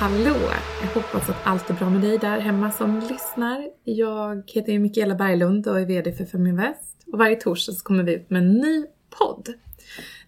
Hallå! Jag hoppas att allt är bra med dig där hemma som lyssnar. Jag heter Mikaela Berglund och är VD för Feminvest. Och varje torsdag så kommer vi ut med en ny podd.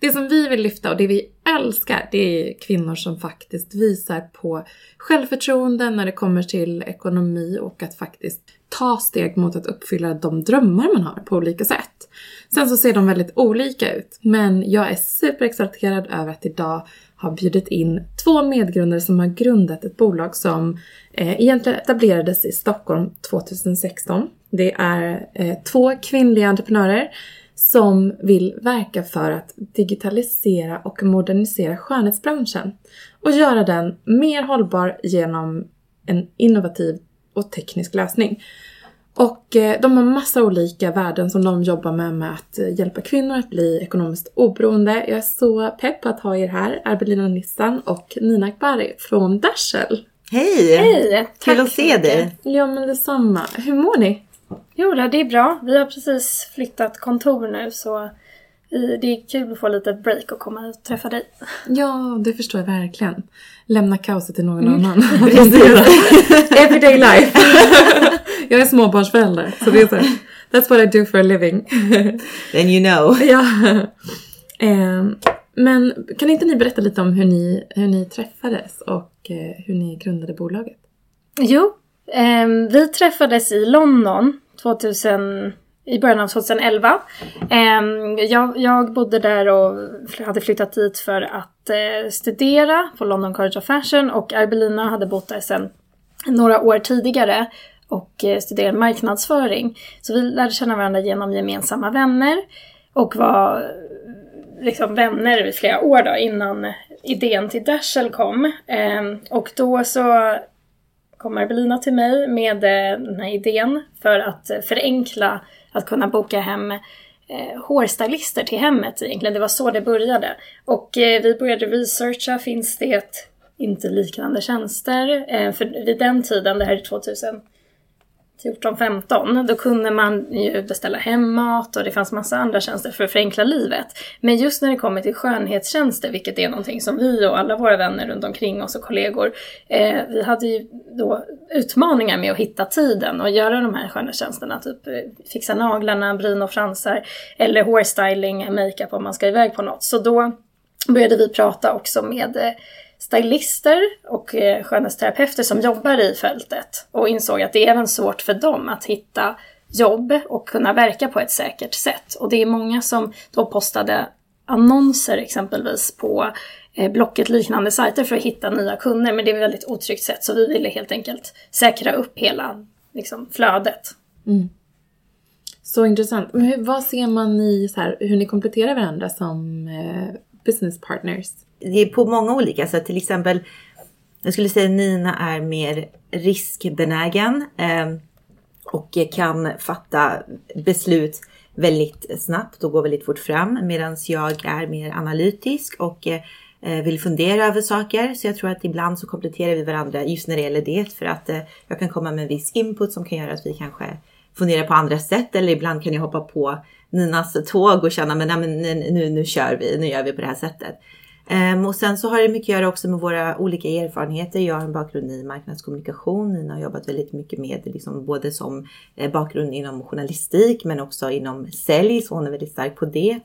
Det som vi vill lyfta och det vi älskar, det är kvinnor som faktiskt visar på självförtroende när det kommer till ekonomi och att faktiskt ta steg mot att uppfylla de drömmar man har på olika sätt. Sen så ser de väldigt olika ut, men jag är superexalterad över att idag har bjudit in två medgrundare som har grundat ett bolag som eh, egentligen etablerades i Stockholm 2016. Det är eh, två kvinnliga entreprenörer som vill verka för att digitalisera och modernisera skönhetsbranschen och göra den mer hållbar genom en innovativ och teknisk lösning. Och eh, de har massa olika värden som de jobbar med med att eh, hjälpa kvinnor att bli ekonomiskt oberoende. Jag är så pepp att ha er här, Arbelina Nissan och Nina Akbari från Dashel. Hej! Hej! Kul att se dig! Ja men detsamma. Hur mår ni? Jo, det är bra. Vi har precis flyttat kontor nu så det är kul att få lite break och komma och träffa dig. Ja, det förstår jag verkligen. Lämna kaoset till någon mm. annan. Everyday life. jag är småbarnsförälder, så det är så. That's what I do for a living. Then you know. ja. Eh, men kan inte ni berätta lite om hur ni, hur ni träffades och eh, hur ni grundade bolaget? Jo, eh, vi träffades i London 2000 i början av 2011. Ehm, jag, jag bodde där och hade flyttat dit för att eh, studera på London College of Fashion och Arbelina hade bott där sedan några år tidigare och eh, studerade marknadsföring. Så vi lärde känna varandra genom gemensamma vänner och var eh, liksom vänner i flera år då innan idén till Dashel kom. Ehm, och då så kom Arbelina till mig med eh, den här idén för att eh, förenkla att kunna boka hem eh, hårstylister till hemmet egentligen. Det var så det började. Och eh, vi började researcha, finns det inte liknande tjänster? Eh, för vid den tiden, det här är 2000 14-15, då kunde man ju beställa hem mat och det fanns massa andra tjänster för att förenkla livet. Men just när det kommer till skönhetstjänster, vilket är någonting som vi och alla våra vänner runt omkring oss och kollegor, eh, vi hade ju då utmaningar med att hitta tiden och göra de här skönhetstjänsterna, typ eh, fixa naglarna, bryn och fransar, eller hårstyling, makeup om man ska iväg på något. Så då började vi prata också med eh, stylister och eh, skönhetsterapeuter som jobbar i fältet och insåg att det är även svårt för dem att hitta jobb och kunna verka på ett säkert sätt. Och det är många som då postade annonser exempelvis på eh, Blocket liknande sajter för att hitta nya kunder men det är ett väldigt otryggt sätt så vi ville helt enkelt säkra upp hela liksom, flödet. Mm. Så intressant. Men hur, vad ser man i så här, hur ni kompletterar varandra som eh, business partners? Det är på många olika sätt. Till exempel, jag skulle säga Nina är mer riskbenägen eh, och kan fatta beslut väldigt snabbt och gå väldigt fort fram medan jag är mer analytisk och eh, vill fundera över saker. Så jag tror att ibland så kompletterar vi varandra just när det gäller det för att eh, jag kan komma med en viss input som kan göra att vi kanske funderar på andra sätt eller ibland kan jag hoppa på Ninas tåg och känna men, nej, men nu, nu kör vi, nu gör vi på det här sättet. Um, och sen så har det mycket att göra också med våra olika erfarenheter. Jag har en bakgrund i marknadskommunikation. Nina har jobbat väldigt mycket med liksom både som eh, bakgrund inom journalistik men också inom sälj, så hon är väldigt stark på det.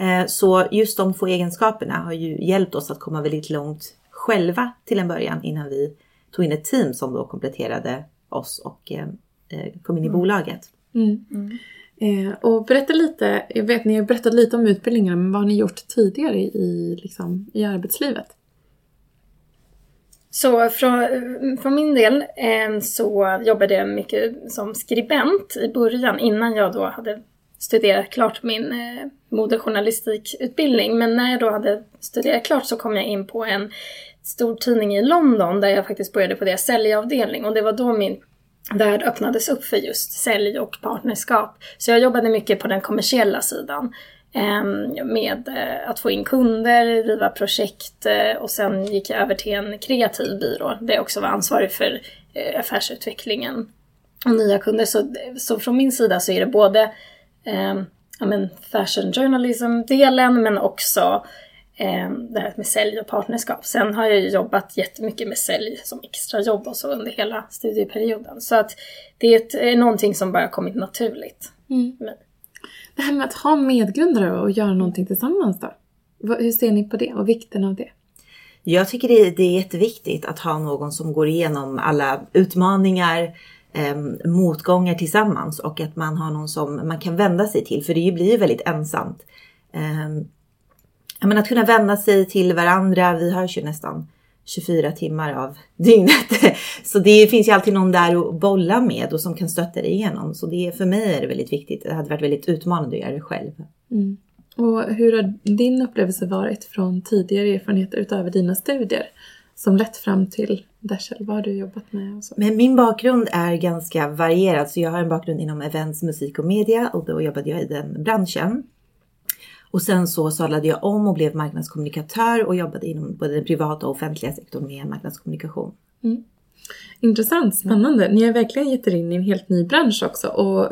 Uh, så just de två egenskaperna har ju hjälpt oss att komma väldigt långt själva till en början innan vi tog in ett team som då kompletterade oss och uh, kom in i mm. bolaget. Mm. Mm. Eh, och berätta lite, jag vet ni har berättat lite om utbildningarna, men vad har ni gjort tidigare i, liksom, i arbetslivet? Så från, från min del eh, så jobbade jag mycket som skribent i början innan jag då hade studerat klart min eh, modejournalistikutbildning. Men när jag då hade studerat klart så kom jag in på en stor tidning i London där jag faktiskt började på deras säljavdelning och det var då min värld öppnades upp för just sälj och partnerskap. Så jag jobbade mycket på den kommersiella sidan ehm, med eh, att få in kunder, driva projekt eh, och sen gick jag över till en kreativ byrå där jag också var ansvarig för eh, affärsutvecklingen och nya kunder. Så, så från min sida så är det både eh, ja, men fashion journalism-delen men också eh, det här med sälj och partnerskap. Sen har jag ju jobbat jättemycket med sälj som extrajobb och så under hela studieperioden. Så att det är, ett, är någonting som bara kommit naturligt. Mm. Det här med att ha medgrundare och göra någonting tillsammans då? Hur ser ni på det och vikten av det? Jag tycker det, det är jätteviktigt att ha någon som går igenom alla utmaningar, eh, motgångar tillsammans och att man har någon som man kan vända sig till. För det blir ju väldigt ensamt. Eh, att kunna vända sig till varandra. Vi har ju nästan 24 timmar av dygnet. Så det finns ju alltid någon där att bolla med och som kan stötta dig igenom. Så det, för mig är det väldigt viktigt. Det hade varit väldigt utmanande att göra det själv. Mm. Och hur har din upplevelse varit från tidigare erfarenheter utöver dina studier? Som lett fram till Dashel? Vad har du jobbat med? Men min bakgrund är ganska varierad. Så jag har en bakgrund inom events, musik och media och då jobbade jag i den branschen. Och sen så sadlade jag om och blev marknadskommunikatör och jobbade inom både den privata och offentliga sektorn med marknadskommunikation. Mm. Intressant, spännande. Ni har verkligen gett er in i en helt ny bransch också. Och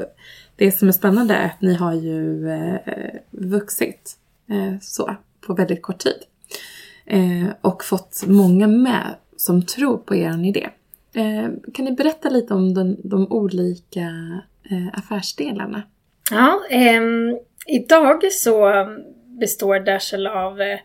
det som är spännande är att ni har ju eh, vuxit eh, så på väldigt kort tid. Eh, och fått många med som tror på er idé. Eh, kan ni berätta lite om den, de olika eh, affärsdelarna? Ja, ehm, idag så består Dashel av eh,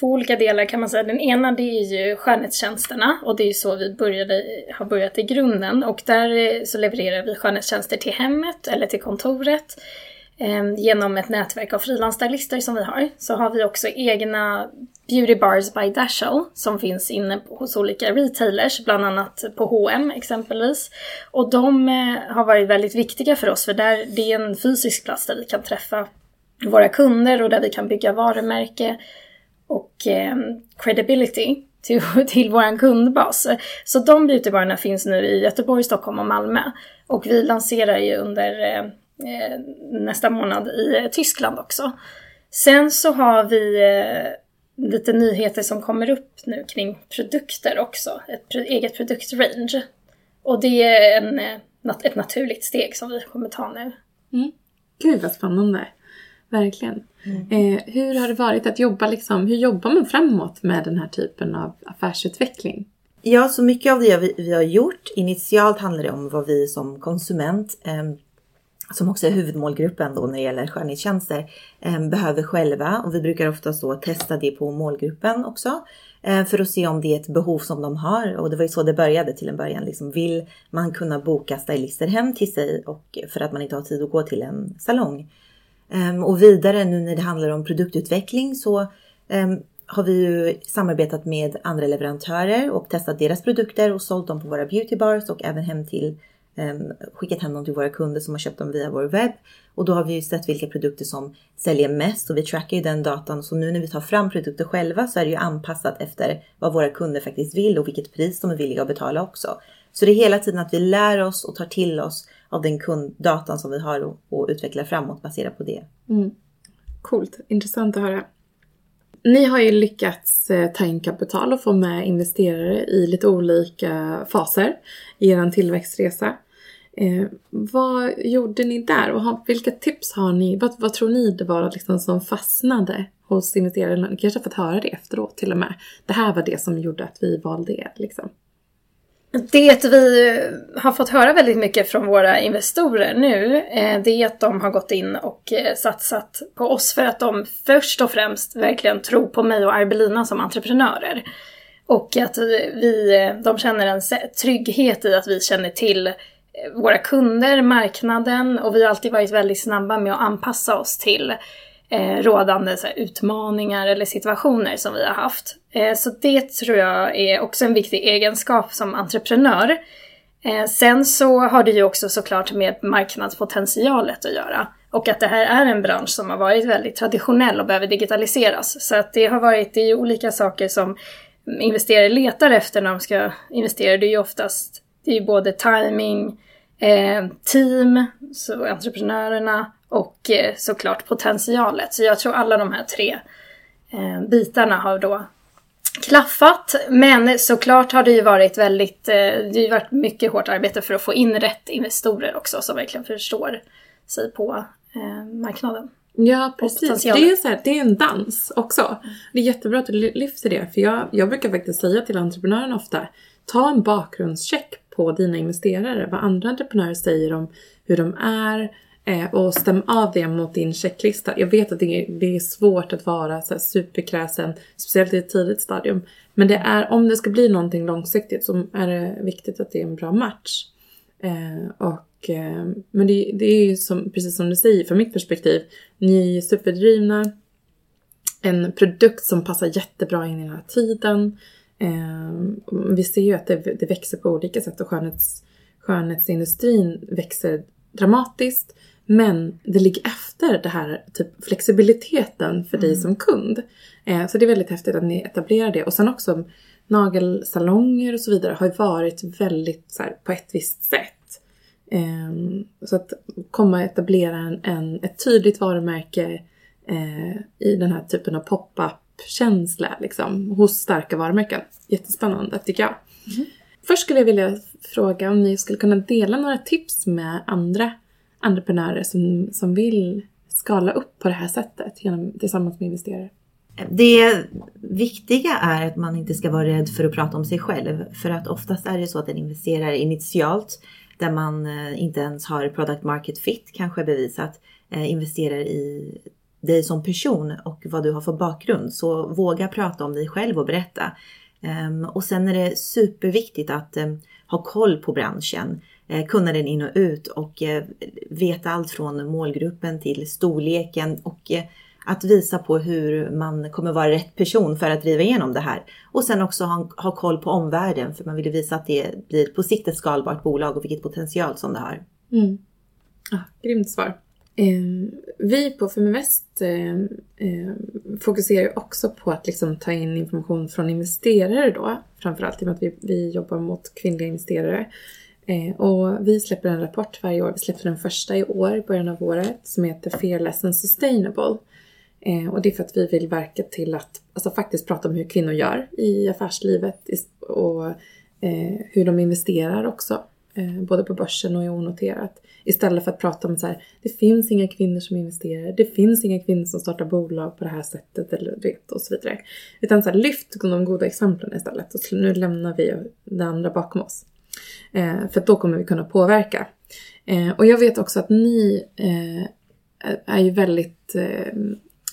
två olika delar kan man säga. Den ena det är ju skönhetstjänsterna och det är ju så vi började, har börjat i grunden och där eh, så levererar vi skönhetstjänster till hemmet eller till kontoret. Eh, genom ett nätverk av frilansstylister som vi har så har vi också egna Beauty Bars by Dashel som finns inne hos olika retailers, bland annat på H&M exempelvis. Och de eh, har varit väldigt viktiga för oss för där, det är en fysisk plats där vi kan träffa våra kunder och där vi kan bygga varumärke och eh, credibility till, till vår kundbas. Så de beautybarerna finns nu i Göteborg, Stockholm och Malmö. Och vi lanserar ju under eh, eh nästa månad i eh, Tyskland också. Sen så har vi eh, lite nyheter som kommer upp nu kring produkter också. Ett eget produktrange. Och det är en, eh, ett naturligt steg som vi kommer ta nu. Mm. Gud vad spännande. Verkligen. Mm. Eh, hur har det varit att jobba liksom, hur jobbar man framåt med den här typen av affärsutveckling? Ja, så mycket av det vi, vi har gjort initialt handlar det om vad vi som konsument eh, som också är huvudmålgruppen då när det gäller skönhetstjänster, ehm, behöver själva. Och vi brukar ofta så testa det på målgruppen också. Ehm, för att se om det är ett behov som de har. Och det var ju så det började till en början. Liksom, vill man kunna boka stylister hem till sig och för att man inte har tid att gå till en salong. Ehm, och vidare nu när det handlar om produktutveckling så har vi ju samarbetat med andra leverantörer och testat deras produkter och sålt dem på våra beautybars och även hem till Ehm, skickat hem dem till våra kunder som har köpt dem via vår webb. Och då har vi ju sett vilka produkter som säljer mest och vi trackar ju den datan. Så nu när vi tar fram produkter själva så är det ju anpassat efter vad våra kunder faktiskt vill och vilket pris de är villiga att betala också. Så det är hela tiden att vi lär oss och tar till oss av den kunddatan som vi har och, och utvecklar framåt baserat på det. Mm. Coolt, intressant att höra. Ni har ju lyckats eh, ta in kapital och få med investerare i lite olika faser i er tillväxtresa. Eh, vad gjorde ni där och har, vilka tips har ni? Vad, vad tror ni det var liksom som fastnade hos investerarna? Ni kanske har fått höra det efteråt till och med. Det här var det som gjorde att vi valde er. Liksom. Det vi eh, har fått höra väldigt mycket från våra investorer nu, eh, det är att de har gått in och eh, satsat på oss för att de först och främst verkligen tror på mig och Arbelina som entreprenörer. Och att vi, eh, de känner en trygghet i att vi känner till våra kunder, marknaden och vi har alltid varit väldigt snabba med att anpassa oss till eh, rådande här, utmaningar eller situationer som vi har haft. Eh, så det tror jag är också en viktig egenskap som entreprenör. Eh, sen så har det ju också såklart med marknadspotentialet att göra. Och att det här är en bransch som har varit väldigt traditionell och behöver digitaliseras. Så att det har varit, det är ju olika saker som investerare letar efter när de ska investera. Det är ju oftast, det är ju både timing, eh, team, så entreprenörerna och eh, såklart potentialet. Så jag tror alla de här tre eh, bitarna har då klaffat. Men såklart har det ju varit väldigt, det har ju varit mycket hårt arbete för att få in rätt investorer också som verkligen förstår sig på marknaden. Ja, precis. Det är, så här, det är en dans också. Det är jättebra att du ly- lyfter det. För jag, jag brukar faktiskt säga till entreprenörerna ofta, ta en bakgrundscheck på dina investerare. Vad andra entreprenörer säger om hur de är. Eh, och stäm av det mot din checklista. Jag vet att det är, det är svårt att vara så här superkräsen, speciellt i ett tidigt stadium. Men det är, om det ska bli någonting långsiktigt så är det viktigt att det är en bra match. Eh, och, eh, men det, det är ju som, precis som du säger, från mitt perspektiv, ni är superdrivna. En produkt som passar jättebra in i den här tiden. Eh, vi ser ju att det, det växer på olika sätt och skönhets, skönhetsindustrin växer dramatiskt. Men det ligger efter det här typ flexibiliteten för dig som kund. Eh, så det är väldigt häftigt att ni etablerar det. Och sen också nagelsalonger och så vidare har ju varit väldigt så här, på ett visst sätt. Ehm, så att komma och etablera en, ett tydligt varumärke eh, i den här typen av pop-up-känsla liksom, hos starka varumärken. Jättespännande tycker jag. Först skulle jag vilja fråga om ni skulle kunna dela några tips med andra entreprenörer som, som vill skala upp på det här sättet genom, tillsammans med investerare. Det viktiga är att man inte ska vara rädd för att prata om sig själv. För att oftast är det så att en investerare initialt, där man eh, inte ens har product market fit kanske bevisat, eh, investerar i dig som person och vad du har för bakgrund. Så våga prata om dig själv och berätta. Ehm, och sen är det superviktigt att ehm, ha koll på branschen, eh, kunna den in och ut och eh, veta allt från målgruppen till storleken och eh, att visa på hur man kommer vara rätt person för att driva igenom det här. Och sen också ha, ha koll på omvärlden för man vill ju visa att det blir på sikt ett skalbart bolag och vilket potential som det har. Mm. Ah, grymt svar. Eh, vi på Feminvest eh, eh, fokuserar ju också på att liksom ta in information från investerare då. Framförallt i och med att vi, vi jobbar mot kvinnliga investerare. Eh, och vi släpper en rapport varje år. Vi släppte den första i år, i början av året, som heter Fearless and Sustainable. Eh, och det är för att vi vill verka till att alltså, faktiskt prata om hur kvinnor gör i affärslivet och eh, hur de investerar också. Eh, både på börsen och i onoterat. Istället för att prata om så här, det finns inga kvinnor som investerar, det finns inga kvinnor som startar bolag på det här sättet eller du vet och så vidare. Utan så här, lyft de goda exemplen istället och nu lämnar vi det andra bakom oss. Eh, för då kommer vi kunna påverka. Eh, och jag vet också att ni eh, är ju väldigt eh,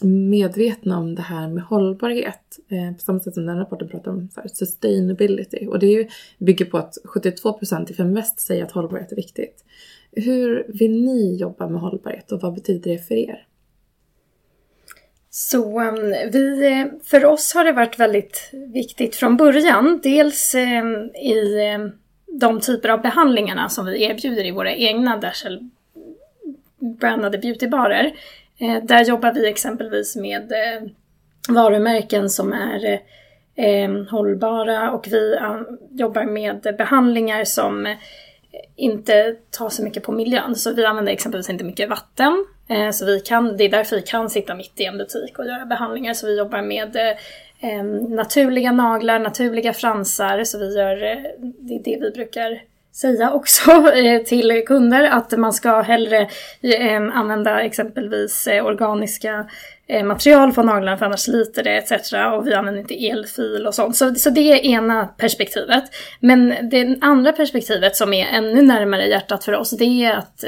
medvetna om det här med hållbarhet. Eh, på samma sätt som den rapporten pratar om så här, sustainability. Och det är ju, bygger på att 72% i Feminvest säger att hållbarhet är viktigt. Hur vill ni jobba med hållbarhet och vad betyder det för er? Så um, vi, eh, för oss har det varit väldigt viktigt från början. Dels ehm, i ehm, de typer av behandlingarna som vi erbjuder i våra egna Dashel brandade beautybarer. Eh, där jobbar vi exempelvis med eh, varumärken som är ehm, hållbara och vi ah, jobbar med behandlingar som inte ta så mycket på miljön. Så vi använder exempelvis inte mycket vatten. Eh, så vi kan, det är därför vi kan sitta mitt i en butik och göra behandlingar. Så vi jobbar med eh, eh naturliga naglar, naturliga fransar. Så vi gör, eh, det är det vi brukar säga också eh, till kunder att man ska hellre eh, använda exempelvis eh, organiska material på naglarna för annars sliter det etc. Och vi använder inte elfil och sånt. Så, så det är ena perspektivet. Men det andra perspektivet som är ännu närmare hjärtat för oss det är att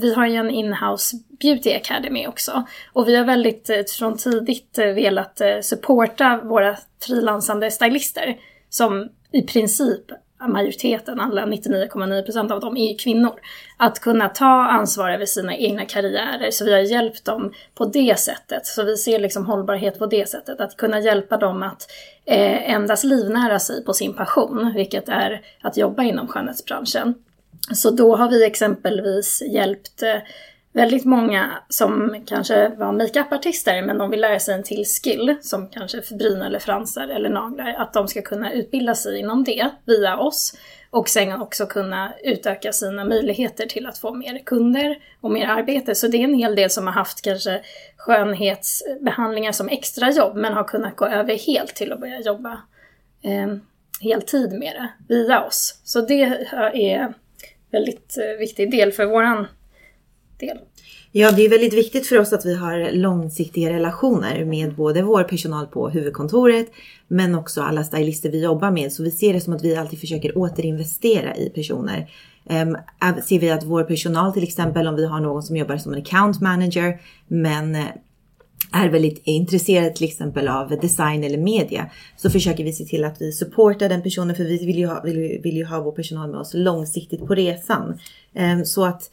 vi har ju en inhouse beauty academy också. Och vi har väldigt från tidigt velat supporta våra frilansande stylister som i princip majoriteten, alla 99,9 procent av dem är ju kvinnor. Att kunna ta ansvar över sina egna karriärer. Så vi har hjälpt dem på det sättet. Så vi ser liksom hållbarhet på det sättet. Att kunna hjälpa dem att eh, endast livnära sig på sin passion, vilket är att jobba inom skönhetsbranschen. Så då har vi exempelvis hjälpt eh, väldigt många som kanske var makeupartister men de vill lära sig en till skill som kanske bryn eller fransar eller naglar. Att de ska kunna utbilda sig inom det via oss och sen också kunna utöka sina möjligheter till att få mer kunder och mer arbete. Så det är en hel del som har haft kanske skönhetsbehandlingar som extrajobb men har kunnat gå över helt till att börja jobba eh, heltid med det via oss. Så det är en väldigt eh, viktig del för våran del. Ja, det är väldigt viktigt för oss att vi har långsiktiga relationer med både vår personal på huvudkontoret men också alla stylister vi jobbar med. Så vi ser det som att vi alltid försöker återinvestera i personer. Um, ser vi att vår personal till exempel om vi har någon som jobbar som en account manager men eh, är väldigt intresserad till exempel av design eller media så försöker vi se till att vi supportar den personen för vi vill ju ha, vill, vill ju ha vår personal med oss långsiktigt på resan. Um, så att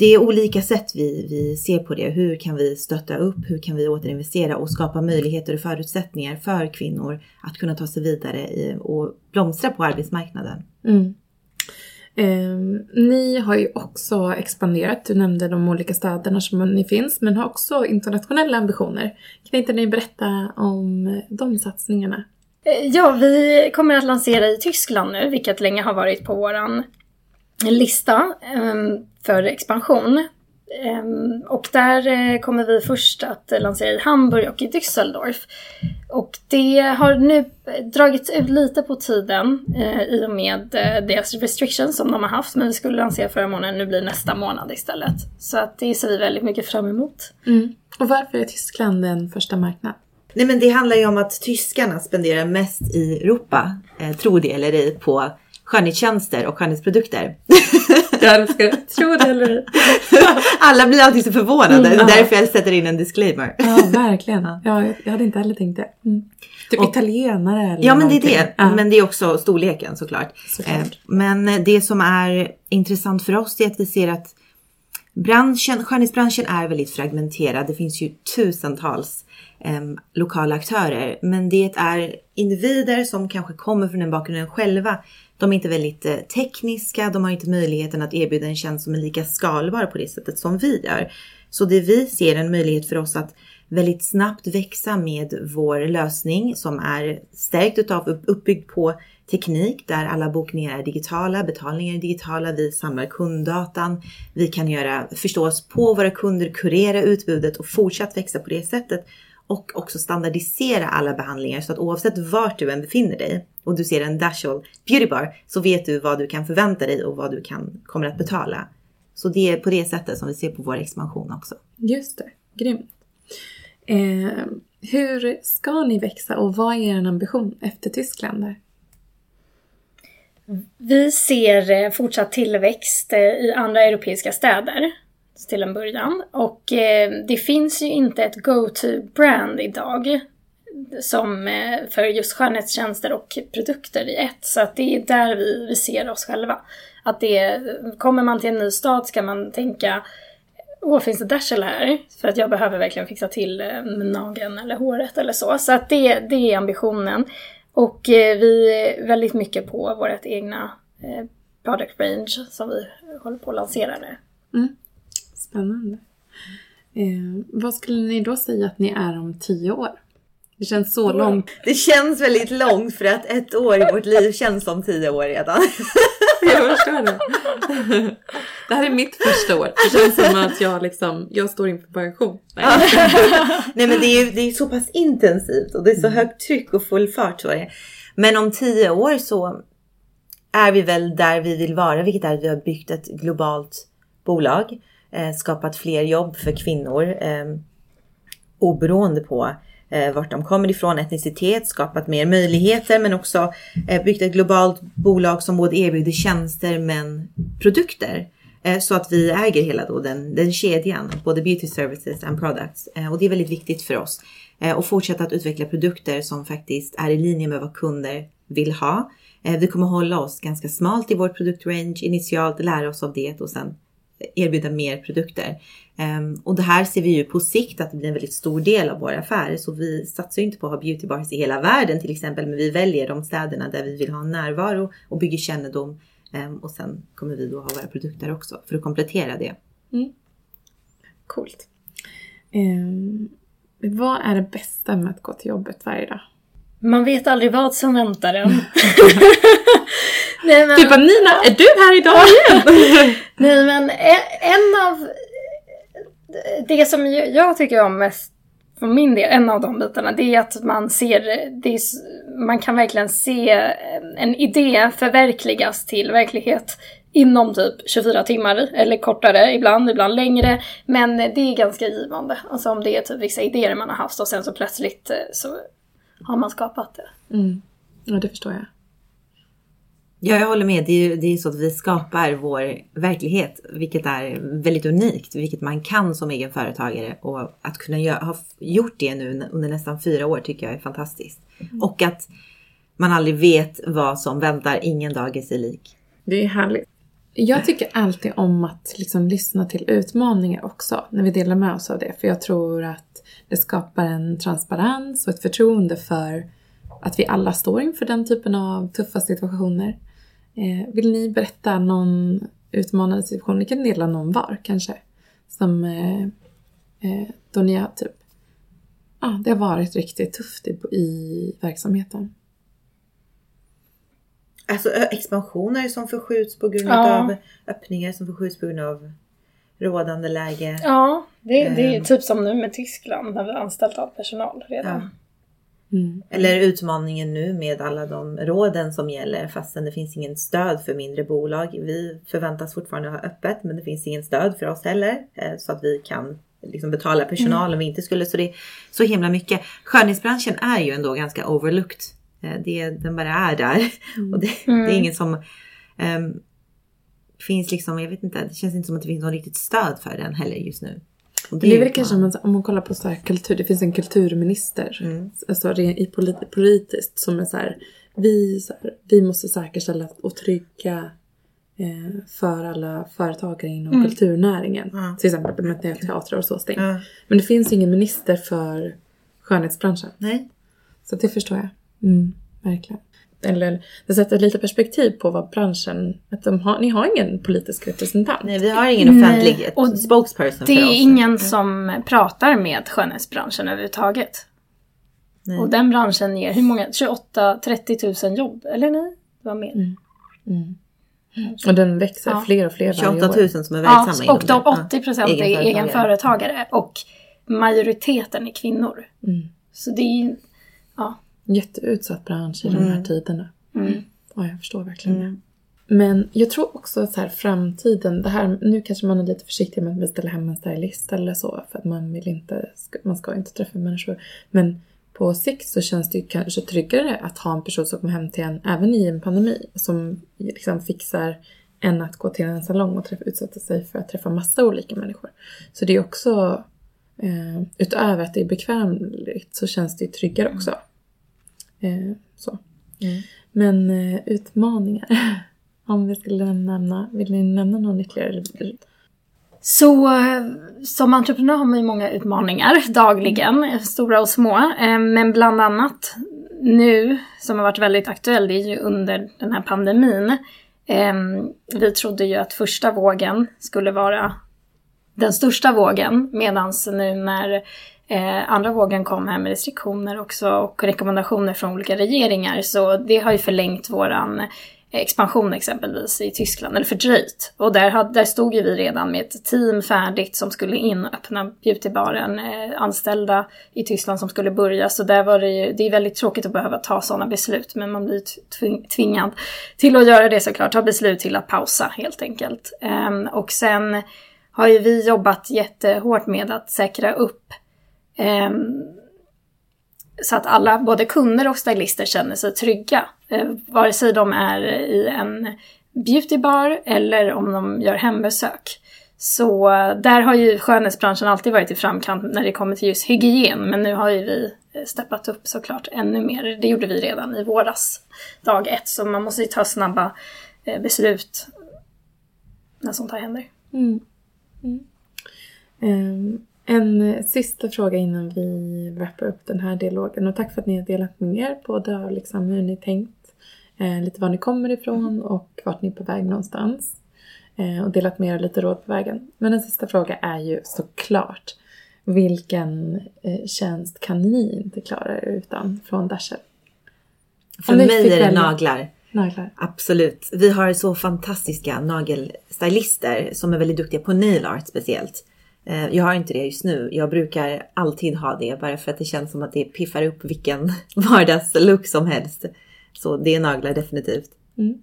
det är olika sätt vi, vi ser på det. Hur kan vi stötta upp? Hur kan vi återinvestera och skapa möjligheter och förutsättningar för kvinnor att kunna ta sig vidare i, och blomstra på arbetsmarknaden? Mm. Eh, ni har ju också expanderat, du nämnde de olika städerna som ni finns, men har också internationella ambitioner. Kan inte ni berätta om de satsningarna? Eh, ja, vi kommer att lansera i Tyskland nu, vilket länge har varit på våran lista um, för expansion. Um, och där uh, kommer vi först att lansera i Hamburg och i Düsseldorf. Och det har nu dragits ut lite på tiden uh, i och med deras restrictions som de har haft. Men vi skulle lansera förra månaden, nu blir nästa månad istället. Så att det ser vi väldigt mycket fram emot. Mm. Och varför är Tyskland den första marknaden? Nej men det handlar ju om att tyskarna spenderar mest i Europa, eh, tro det eller ej, på skönhetstjänster och skönhetsprodukter. Jag älskar det. Tro det eller ej. Alla blir alltid så förvånade. Mm, det är därför jag sätter in en disclaimer. Ja, verkligen. Ja, jag hade inte heller tänkt det. Mm. Typ och, italienare eller Ja, men det är det. Ja. Men det är också storleken såklart. såklart. Eh, men det som är intressant för oss är att vi ser att branschen, skönhetsbranschen är väldigt fragmenterad. Det finns ju tusentals eh, lokala aktörer. Men det är individer som kanske kommer från den bakgrunden själva de är inte väldigt eh, tekniska, de har inte möjligheten att erbjuda en tjänst som är lika skalbar på det sättet som vi gör. Så det vi ser en möjlighet för oss att väldigt snabbt växa med vår lösning som är stärkt utav uppbyggd på teknik där alla bokningar är digitala, betalningar är digitala, vi samlar kunddatan, vi kan göra förstås på våra kunder, kurera utbudet och fortsatt växa på det sättet och också standardisera alla behandlingar så att oavsett vart du än befinner dig och du ser en Dashol Beauty Bar så vet du vad du kan förvänta dig och vad du kan, kommer att betala. Så det är på det sättet som vi ser på vår expansion också. Just det, grymt. Eh, hur ska ni växa och vad är er ambition efter Tyskland? Där? Vi ser eh, fortsatt tillväxt eh, i andra europeiska städer till en början. Och eh, det finns ju inte ett go-to-brand idag som eh, för just skönhetstjänster och produkter i ett. Så att det är där vi, vi ser oss själva. Att det, kommer man till en ny stad ska man tänka Åh, finns det Dashel här? För att jag behöver verkligen fixa till eh, nageln eller håret eller så. Så att det, det är ambitionen. Och eh, vi är väldigt mycket på vårt egna product range som vi håller på att lansera nu. Mm. Spännande. Eh, vad skulle ni då säga att ni är om tio år? Det känns så långt. Det känns väldigt långt för att ett år i vårt liv känns som tio år redan. Jag förstår det. Det här är mitt första år. Det känns som att jag, liksom, jag står inför pension. Nej. Nej men det är, det är så pass intensivt och det är så mm. högt tryck och full fart. Så Men om tio år så är vi väl där vi vill vara, vilket är att vi har byggt ett globalt bolag eh, skapat fler jobb för kvinnor eh, oberoende på eh, vart de kommer ifrån, etnicitet, skapat mer möjligheter men också eh, byggt ett globalt bolag som både erbjuder tjänster men produkter. Eh, så att vi äger hela då den, den kedjan, både beauty services and products. Eh, och det är väldigt viktigt för oss. Eh, och fortsätta att utveckla produkter som faktiskt är i linje med vad kunder vill ha. Eh, vi kommer hålla oss ganska smalt i vår produktrange initialt, lära oss av det och sen erbjuda mer produkter. Um, och det här ser vi ju på sikt att det blir en väldigt stor del av våra affärer. Så vi satsar ju inte på att ha beauty bars i hela världen till exempel, men vi väljer de städerna där vi vill ha närvaro och bygger kännedom. Um, och sen kommer vi då ha våra produkter också för att komplettera det. Mm. Coolt. Um, vad är det bästa med att gå till jobbet varje dag? Man vet aldrig vad som väntar en. Nej, men... Typ Nina, är du här idag igen? Nej men en av... Det som jag tycker om mest för min del, en av de bitarna, det är att man ser, är, man kan verkligen se en idé förverkligas till verklighet inom typ 24 timmar eller kortare ibland, ibland längre. Men det är ganska givande. Alltså om det är typ vissa idéer man har haft och sen så plötsligt eh, så har man skapat det. Mm. Ja, det förstår jag. Ja, jag håller med. Det är ju det är så att vi skapar vår verklighet, vilket är väldigt unikt, vilket man kan som egen företagare och att kunna gö- ha gjort det nu under nästan fyra år tycker jag är fantastiskt. Och att man aldrig vet vad som väntar. Ingen dag är sig lik. Det är härligt. Jag tycker alltid om att liksom lyssna till utmaningar också när vi delar med oss av det. För jag tror att det skapar en transparens och ett förtroende för att vi alla står inför den typen av tuffa situationer. Eh, vill ni berätta någon utmanande situation? Ni kan dela någon var kanske. Som eh, eh, då ni har typ, ja ah, det har varit riktigt tufft i, i verksamheten. Alltså expansioner som förskjuts på grund Ja. av öppningar som förskjuts på grund av rådande läge. Ja, det, det är Ehm. typ som nu med Tyskland när vi har anställt all personal redan. Ja. Mm. Eller utmaningen nu med alla de råden som gäller fastän det finns ingen stöd för mindre bolag. Vi förväntas fortfarande ha öppet men det finns ingen stöd för oss heller eh, så att vi kan liksom betala personal om vi inte skulle. Så det är så himla mycket. Skönhetsbranschen är ju ändå ganska overlooked. Eh, Det, den bara är där och det, det är ingen som ehm, finns liksom, jag vet inte, det känns inte som att det finns något riktigt stöd för den heller just nu. Och Det är väl kanske om man, om man kollar på så här kultur, det finns en kulturminister, Mm. alltså i polit, politiskt som är så här, vi, så här, vi måste säkerställa och trygga eh, för alla företagare inom kulturnäringen. Ja. Till exempel med te- teatrar och så stängt. Ja. Men det finns ingen minister för skönhetsbranschen. Nej. Så det förstår jag. Mm, verkligen. Eller det sätter lite perspektiv på vad branschen, att de har, ni har ingen politisk representant. Nej, vi har ingen Nej, offentlig och spokesperson Det för är oss. ingen som pratar med skönhetsbranschen överhuvudtaget. Nej. Och den branschen ger hur många? 28-30 000 jobb, eller nej? Det var mer. Mm. Och den växer Ja. fler och fler varje 28 år. 000 som är verksamma Ja, inom och de det. 80 procent är Egenföretagare. egenföretagare. Och majoriteten är kvinnor. Mm. Så det är ju... Ja. Jätteutsatt bransch i de här tiderna. Mm. Ja, jag förstår verkligen det. Mm. Men jag tror också att så här, framtiden, det här, nu kanske man är lite försiktig med att beställa hem en stylist eller så för att man vill inte, man ska inte träffa människor. Men på sikt så känns det ju kanske tryggare att ha en person som kommer hem till en, även i en pandemi, som liksom fixar än att gå till en salong och träffa, utsätta sig för att träffa massa olika människor. Så det är också, eh, utöver att det är bekvämligt så känns det ju tryggare också. Eh, så. Mm. Men eh, utmaningar. Om vi skulle nämna, vill ni nämna någon ytterligare? Så eh, som entreprenör har man ju många utmaningar dagligen, stora och små. Men bland annat nu, som har varit väldigt aktuell, det är ju under den här pandemin. Eh, Vi trodde ju att första vågen skulle vara den största vågen, medan nu när eh, andra vågen kom här med restriktioner också och rekommendationer från olika regeringar, så det har ju förlängt våran expansion exempelvis i Tyskland, eller fördröjt. Och där, hade, där stod ju vi redan med ett team färdigt som skulle in och öppna beautybaren, eh, anställda i Tyskland som skulle börja. Så där var det ju, det är väldigt tråkigt att behöva ta sådana beslut, men man blir tving, tvingad till att göra det såklart, ta beslut till att pausa helt enkelt. Eh, och sen har ju vi jobbat jättehårt med att säkra upp så att alla, både kunder och stylister känner sig trygga. Eh, vare sig de är i en beautybar eller om de gör hembesök. Så eh, där har ju skönhetsbranschen alltid varit i framkant när det kommer till just hygien. Men nu har ju vi eh, steppat upp såklart ännu mer. Det gjorde vi redan i våras, dag ett. Så man måste ju ta snabba eh, beslut när sånt här händer. Mm. Mm. Ehm, en eh, sista fråga innan vi wrappar upp den här dialogen. Och tack för att ni har delat med er både av liksom hur ni tänkt, eh, lite var ni kommer ifrån och vart ni är på väg någonstans. Eh, och delat med er lite råd på vägen. Men en sista fråga är ju såklart vilken eh, tjänst kan ni inte klara er utan från Dasher? För mig är det välja. naglar. Naglar. Absolut. Vi har så fantastiska nagelstylister som är väldigt duktiga på nail art speciellt. Eh, Jag har inte det just nu. Jag brukar alltid ha det bara för att det känns som att det piffar upp vilken vardagslook som helst. Så det är naglar definitivt. Mm.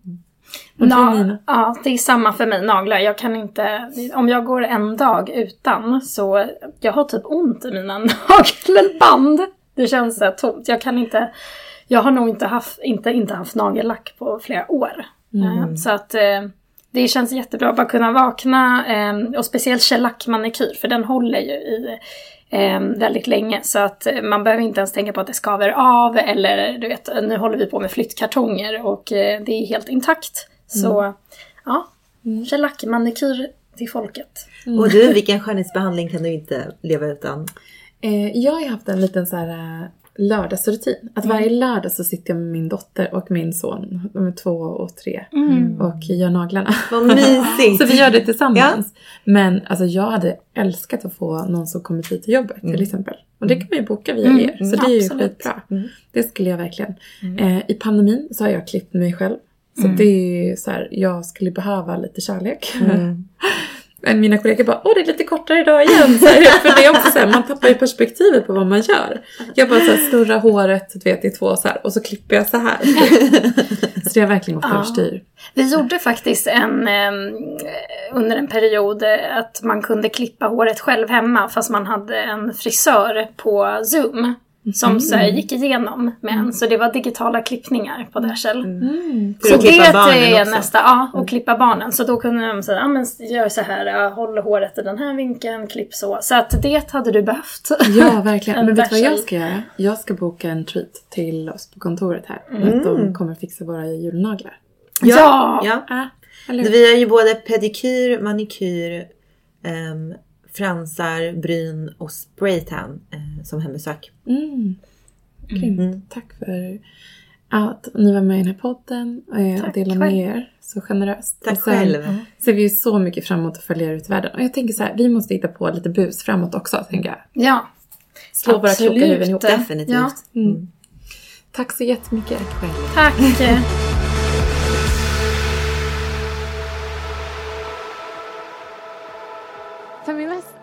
Na- ja, det är samma för mig. Naglar. Jag kan inte... Om jag går en dag utan så... Jag har typ ont i mina nagelband. Det känns så tomt. Jag kan inte... Jag har nog inte haft, inte, inte haft nagellack på flera år. Eh, Så att eh, det känns jättebra att bara kunna vakna. Eh, och speciellt shellac-manikyr, för den håller ju i eh, väldigt länge. Så att eh, man behöver inte ens tänka på att det skaver av. Eller du vet, nu håller vi på med flyttkartonger och eh, det är helt intakt. Så ja, shellac-manikyr till folket. Och du, vilken skönhetsbehandling kan du inte leva utan? Eh, jag har haft en liten så här lördagsrutin. Att varje lördag så sitter jag med min dotter och min son, de är två och tre, och gör naglarna. Vad mysigt! Så vi gör det tillsammans. Men alltså jag hade älskat att få någon som kommer hit till jobbet till exempel. Och det kan man ju boka via Mm, er. Så det är ju absolut. skitbra. Det skulle jag verkligen. Eh, I pandemin så har jag klippt mig själv. Så det är ju så här, jag skulle behöva lite kärlek. Men mina kollegor bara, åh det är lite kortare idag igen. Så här, för det är också så här, man tappar ju perspektivet på vad man gör. Jag bara så här, snurrar håret du vet, i två så här, och så klipper jag så här. Så det har verkligen gått Ja. överstyr. Vi gjorde faktiskt en, eh, under en period eh, att man kunde klippa håret själv hemma fast man hade en frisör på Zoom. Som så här, gick igenom med en. Så det var digitala klippningar på Dashel. För Så det är också. nästa, ja, och klippa barnen. Så då kunde de säga, ja men gör så här, håll håret i den här vinkeln, klipp så. Så att det hade du behövt. Ja, verkligen. En Men vet du vad jag ska göra? Jag ska boka en treat till oss på kontoret här. Att de kommer fixa våra julnaglar. Ja! ja. Ja? Vi har ju både pedikyr, manikyr, ehm, fransar, bryn och spraytan eh, som hembesök. Mm. Grymt. Tack för att ni var med i den här podden eh, och Tack delade själv. med er så generöst. Tack och sen själv. ser vi ju så mycket fram emot att följa er ut i världen. Och jag tänker så här, vi måste hitta på lite bus framåt också, tänker jag. Ja. Slå våra kloka huvuden ihop. Definitivt. Ja. Mm. Tack så jättemycket. Själv. Tack.